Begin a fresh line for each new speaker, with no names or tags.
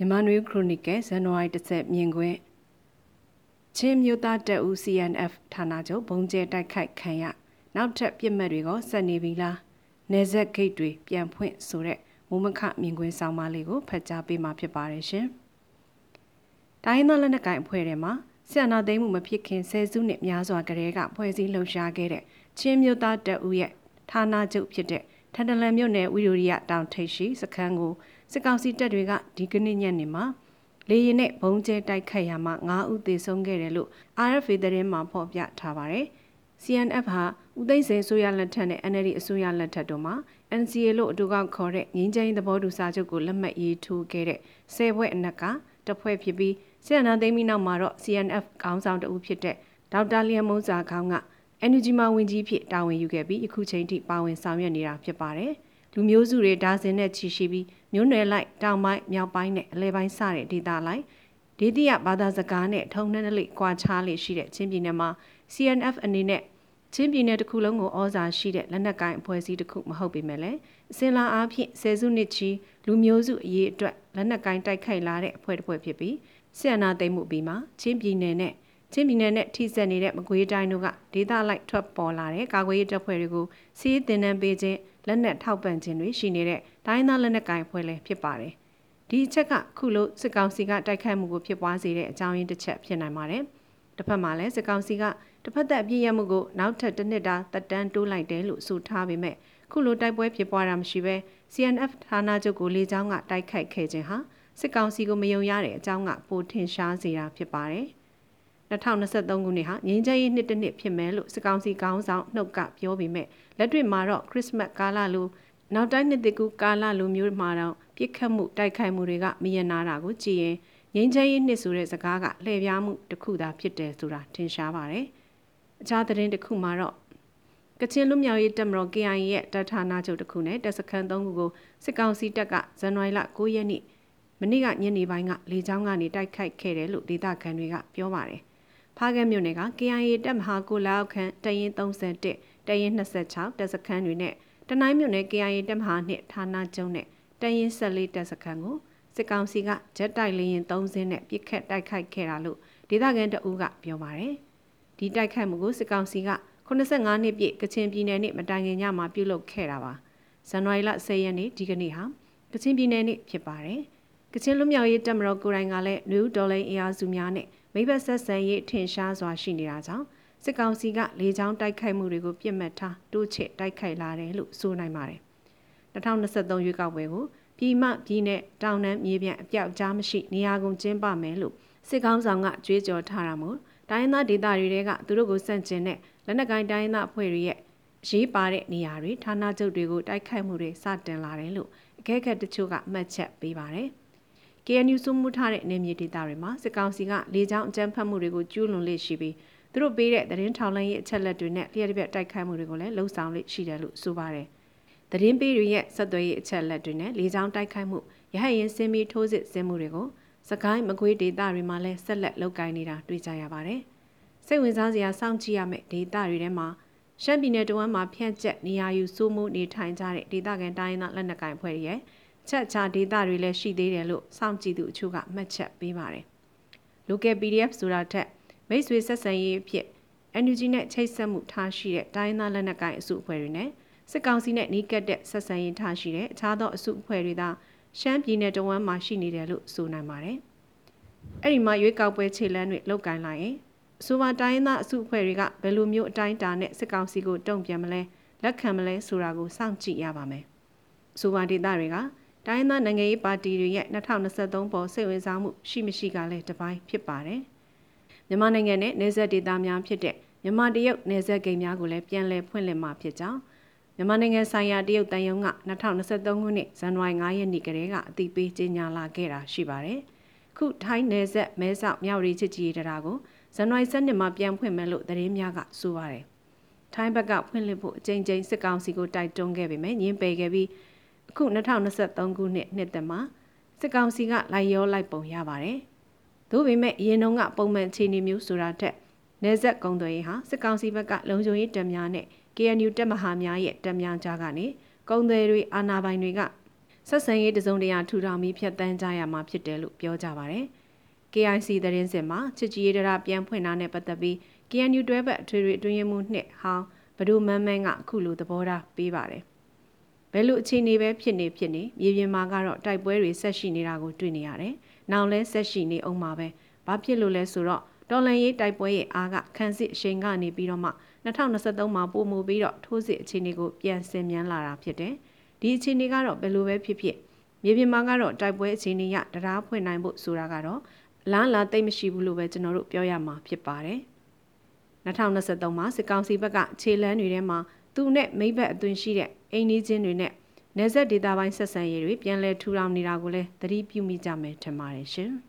မြန်မာနွေခရိုနီကယ်ဇန်နဝါရီ10မြင်ကွင်းချင်းမြို့သားတပ်ဦး CNF ဌာနချုပ်ဘုံကျဲတိုက်ခိုက်ခံရနောက်ထပ်ပြစ်မှတ်တွေကဆက်နေပြီလားနေဆက်ဂိတ်တွေပြန်ဖွင့်ဆိုတဲ့မုံမခမြင်ကွင်းဆောင်မလေးကိုဖတ်ကြားပေးမှာဖြစ်ပါတယ်ရှင်။တိုင်းသားလက်နက်ကိုင်အဖွဲ့ထဲမှာဆန္ဒသိမ်းမှုမဖြစ်ခင်ဆယ်စုနှစ်များစွာကတည်းကဖွဲ့စည်းလှုပ်ရှားခဲ့တဲ့ချင်းမြို့သားတပ်ဦးရဲ့ဌာနချုပ်ဖြစ်တဲ့ထန်တလန်မြို့နယ်ဝီရိုရီယတောင်ထိပ်ရှိစခန်းကို စစ်ကောင်စီတပ်တွေကဒီကနေ့ညနေမှာလေရင်နဲ့ဘုံကျဲတိုက်ခတ်ရမှာ9ဦးသေဆုံးခဲ့တယ်လို့ RFA သတင်းမှာဖော်ပြထားပါတယ်။ CNF ဟာဦးသိန်းစိန်ဆိုရလက်ထက်နဲ့ NLD အစိုးရလက်ထက်တို့မှာ NCA လို့အတူကောက်ခေါ်တဲ့ငင်းချင်းသဘောတူစာချုပ်ကိုလက်မှတ်ရေးထိုးခဲ့တဲ့ဆယ်ဘွဲ့အနက်ကတဖွဲ့ဖြစ်ပြီးဆီယနာသိမ်းပြီးနောက်မှာတော့ CNF ခေါင်းဆောင်တဦးဖြစ်တဲ့ဒေါက်တာလျံမုံစာခေါင်းက NUG မှာဝင်ကြီးဖြစ်တာဝန်ယူခဲ့ပြီးအခုချိန်ထိပါဝင်ဆောင်ရွက်နေတာဖြစ်ပါတယ်။ လူမျိုးစုတွေဒါဇင်နဲ့ချီရှိပြီးမြို့နယ်လိုက်တောင်ပိုင်းမြောက်ပိုင်းနဲ့အလဲပိုင်းစတဲ့ဒေသလိုက်ဒေသရဘာသာစကားနဲ့ထုံနှန်းလေးကွာခြားလေးရှိတဲ့ချင်းပြည်နယ်မှာ CNF အနေနဲ့ချင်းပြည်နယ်တစ်ခုလုံးကိုဩဇာရှိတဲ့လက်နက်ကိုင်အဖွဲ့အစည်းတစ်ခုမဟုတ်ပေမဲ့လည်းအစင်လာအားဖြင့်ဆယ်စုနှစ်ချီလူမျိုးစုအရေးအတွက်လက်နက်ကိုင်တိုက်ခိုက်လာတဲ့အဖွဲ့တစ်ဖွဲ့ဖြစ်ပြီးဆီယနာသိမ့်မှုပြီးမှချင်းပြည်နယ်နဲ့ချင်းပြည်နယ်နဲ့ထိစပ်နေတဲ့မကွေးတိုင်းတို့ကဒေသလိုက်ထွက်ပေါ်လာတဲ့ကာကွယ်ရေးတပ်ဖွဲ့တွေကိုစီးတင်နှံပေးခြင်း လက်နက်ထောက်ပံ့ခြင်းတွေရှိနေတဲ့တိုင်းသားလက်နက်ကိုင်ဖွဲ့လည်းဖြစ်ပါတယ်။ဒီအချက်ကခုလိုစစ်ကောင်စီကတိုက်ခိုက်မှုကိုဖြစ်ပွားစေတဲ့အကြောင်းရင်းတစ်ချက်ဖြစ်နိုင်ပါတယ်။တစ်ဖက်မှာလည်းစစ်ကောင်စီကတစ်ဖက်သက်အပြည့်ရမှုကိုနောက်ထပ်တစ်နှစ်တာတက်တန်းတိုးလိုက်တယ်လို့ဆိုထားပေမဲ့ခုလိုတိုက်ပွဲဖြစ်ပွားတာမရှိဘဲ CNF ဌာနချုပ်ကိုလေကြောင်းကတိုက်ခိုက်ခဲ့ခြင်းဟာစစ်ကောင်စီကိုမယုံရတဲ့အကြောင်းကပိုထင်ရှားစေတာဖြစ်ပါတယ်။ 2023ခုနှစ်ဟာငြိမ်းချမ်းရေးနှစ်တစ်နှစ်ဖြစ်မယ်လို့စကောင်စီကောင်းဆောင်နှုတ်ကပြောပေမဲ့လက်တွေ့မှာတော့ခရစ်စမတ်ကာလလိုနောက်တိုင်းနှစ်တကူကာလလိုမျိုးမှာတော့ပြစ်ခတ်မှုတိုက်ခိုက်မှုတွေကမရနာတာကိုကြည်ရင်ငြိမ်းချမ်းရေးနှစ်ဆိုတဲ့စကားကလှည့်ပြားမှုတစ်ခုသာဖြစ်တယ်ဆိုတာထင်ရှားပါတယ်။အခြားသတင်းတစ်ခုမှာတော့ကချင်လူမျိုးရေးတပ်မတော် KIA ရဲ့တပ်ဌာနချုပ်တစ်ခုနဲ့တပ်စခန်း၃ခုကိုစစ်ကောင်စီတပ်ကဇန်နဝါရီလ9ရက်နေ့မနေ့ကညနေပိုင်းကလေကြောင်းကနေတိုက်ခိုက်ခဲ့တယ်လို့ဒေသခံတွေကပြောပါတယ် ဖားကဲမြို့နယ်က KIA တပ်မဟာကိုလောက်ခန့်တရင်31တရင်26တပ်စခန်းတွေနဲ့တနိုင်းမြို့နယ် KIA တပ်မဟာ2ဌာနကျုံနဲ့တရင်14တပ်စခန်းကိုစစ်ကောင်စီကဂျက်တိုက်လေယာဉ်3စင်းနဲ့ပစ်ခတ်တိုက်ခိုက်ခဲ့တာလို့ဒေသခံတအူးကပြောပါတယ်။ဒီတိုက်ခိုက်မှုကိုစစ်ကောင်စီက85နှစ်ပြည့်ကချင်ပြည်နယ်နေ့မတိုင်ခင်ညမှာပြုလုပ်ခဲ့တာပါ။ဇန်နဝါရီလ10ရက်နေ့ဒီကနေ့ဟာကချင်ပြည်နယ်နေ့ဖြစ်ပါတယ်။ကချင်လူမျိုးရေးတပ်မတော်ကိုယ်တိုင်ကလည်းနယူးဒေါ်လိန်အင်အားစုများနဲ့ မိဘဆက်ဆံရေးထင်ရှားစွာရှိနေတာကြောင့်စစ်ကောင်စီကလေကြောင်းတိုက်ခိုက်မှုတွေကိုပြစ်မှတ်ထားတိုးချဲ့တိုက်ခိုက်လာတယ်လို့ဆိုနိုင်ပါတယ်။2023ရွေးကောက်ပွဲကိုပြည်မပြည်နဲ့တောင်တန်းမြေပြန့်အပြောက်ကြားမရှိနေရာကုန်ကျင်းပမယ်လို့စစ်ကောင်ဆောင်ကကြွေးကြော်ထားတာမို့တိုင်းသားဒေသတွေကသူတို့ကိုစန့်ကျင်တဲ့လက်နက်ကိုင်းတိုင်းသားအဖွဲ့တွေရဲ့ရေးပါတဲ့နေရာတွေဌာနချုပ်တွေကိုတိုက်ခိုက်မှုတွေစတင်လာတယ်လို့အကဲခတ်တချို့ကမှတ်ချက်ပေးပါတယ်။ KNU စုမှုထားတဲ့နေမြေဒေသတွေမှာစစ်ကောင်စီကလေကြောင်းအကြမ်းဖက်မှုတွေကိုကျူးလွန်လေ့ရှိပြီးသူတို့ပေးတဲ့သတင်းထောက်လိုင်းရဲ့အချက်လက်တွေနဲ့လျှက်တစ်ပြက်တိုက်ခိုက်မှုတွေကိုလည်းလှုံ့ဆော်လေ့ရှိတယ်လို့ဆိုပါတယ်။သတင်းပေးတွေရဲ့ဆက်သွယ်ရေးအချက်လက်တွေနဲ့လေကြောင်းတိုက်ခိုက်မှုရဟရင်စင်းပြီးထိုးစစ်ဆင်မှုတွေကိုစကိုင်းမကွေးဒေသတွေမှာလည်းဆက်လက်လုပ်ကိုင်နေတာတွေ့ကြရပါတယ်။စိတ်ဝင်စားစရာစောင့်ကြည့်ရမယ့်ဒေသတွေထဲမှာရှမ်းပြည်နယ်တဝမ်းမှာဖြန့်ကျက်နေရာယူစိုးမှုနေထိုင်ကြတဲ့ဒေသခံတိုင်းသားလက်နက်ကိုင်ဖွဲ့တွေရဲ့ ချက်ချဒေတာတွေလည်းရှိသေးတယ်လို့စောင့်ကြည့်သူအချို့ကမှတ်ချက်ပေးပါတယ်။ local PDF ဆိုတာထက်မိတ်ဆွေဆက်ဆံရေးအဖြစ် NUG နဲ့ချိတ်ဆက်မှုထားရှိတဲ့တိုင်းသားလက်နက်ကိုင်အစုအဖွဲ့တွေနဲ့စစ်ကောင်စီနဲ့နှီးကပ်တဲ့ဆက်ဆံရေးထားရှိတဲ့အခြားသောအစုအဖွဲ့တွေသာရှမ်းပြည်နယ်တဝမ်းမှာရှိနေတယ်လို့ဆိုနိုင်ပါတယ်။အဲ့ဒီမှာရွေးကောက်ပွဲခြေလှမ်းတွေလောက်ကင်လိုက်ရင်အဆိုပါတိုင်းသားအစုအဖွဲ့တွေကဘယ်လိုမျိုးအတိုင်းအတာနဲ့စစ်ကောင်စီကိုတုံ့ပြန်မလဲလက်ခံမလဲဆိုတာကိုစောင့်ကြည့်ရပါမယ်။အဆိုပါဒေသတွေက တိုင်းသားနိုင်ငံရေးပါတီတွေရဲ့2023ပေါ်စိတ်ဝင်စားမှုရှိမရှိကလည်းတပိုင်းဖြစ်ပါတယ်။မြန်မာနိုင်ငံနဲ့နေဆက်ဒေသများဖြစ်တဲ့မြန်မာတရုတ်နေဆက်ဂိမ်းများကိုလည်းပြန်လည်ဖွင့်လှစ်မှာဖြစ်ကြောင်းမြန်မာနိုင်ငံဆိုင်ရာတရုတ်တန်ယုံက2023ခုနှစ်ဇန်နဝါရီ9ရက်နေ့ကတည်းကအသိပေးကြေညာလာခဲ့တာရှိပါတယ်။ခုထိုင်းနယ်ဆက်မဲဆောက်မြောက်ရီချစ်ကြည်တရာကိုဇန်နဝါရီ7မှာပြန်ဖွင့်မယ်လို့သတင်းများကဆိုပါတယ်။ထိုင်းဘက်ကဖွင့်လှစ်ဖို့အကြိမ်ကြိမ်စစ်ကောင်စီကိုတိုက်တွန်းခဲ့ပေမဲ့ညှင်းပယ်ခဲ့ပြီး အခု2023ခုနှစ်နှစ်သက်မှာစစ်ကောင်စီကလိုက်ရောလိုက်ပုံရပါတယ်။သို့ပေမဲ့အရင်တုန်းကပုံမှန်အခြေအနေမျိုးဆိုတာထက်နေဆက်ကုံသွေးဟာစစ်ကောင်စီဘက်ကလုံခြုံရေးတပ်များနဲ့ KNU တပ်မဟာများရဲ့တပ်များကြားကနေကုံသွေးတွေအာဏာပိုင်တွေကဆက်ဆံရေးတစုံတရာထူထောင်ပြီးဖြတ်တန်းကြရမှာဖြစ်တယ်လို့ပြောကြပါတယ်။ KIC သတင်းစင်မှာချစ်ကြည်ရေးတရပြန်ဖွင့်တာနဲ့ပတ်သက်ပြီး KNU တွဲဘက်အထွေထွေအတွင်းရေးမှူးနှစ်ဟောင်းဘဒုမန်းမန်းကအခုလိုသဘောထားပေးပါတယ်။ ဘယ်လိုအခြေအနေပဲဖြစ်နေဖြစ်နေမြေပြင်မှာကတော့တိုက်ပွဲတွေဆက်ရှိနေတာကိုတွေ့နေရတယ်။နောက်လဲဆက်ရှိနေအောင်မှာပဲ။ဘာဖြစ်လို့လဲဆိုတော့တော်လန်ရေးတိုက်ပွဲရဲ့အားကခန်းစစ်အချိန်ကနေပြီးတော့မှ2023မှာပုံမူပြီးတော့ထိုးစစ်အခြေအနေကိုပြန်ဆင်မြန်းလာတာဖြစ်တယ်။ဒီအခြေအနေကတော့ဘယ်လိုပဲဖြစ်ဖြစ်မြေပြင်မှာကတော့တိုက်ပွဲအခြေအနေရတရားဖွင့်နိုင်ဖို့ဆိုတာကတော့လားလာသိမ့်မရှိဘူးလို့ပဲကျွန်တော်တို့ပြောရမှာဖြစ်ပါတယ်။2023မှာစစ်ကောင်စီဘက်ကခြေလန်းတွေထဲမှာ သူနဲ့မိဘအသွင်ရှိတဲ့အိမ်နီးချင်းတွေနဲ့နေဆက်ဒေတာပိုင်းဆက်ဆံရေးတွေပြန်လည်ထူထောင်နေတာကိုလည်းသတိပြုမိကြမယ်ထင်ပါတယ်ရှင်။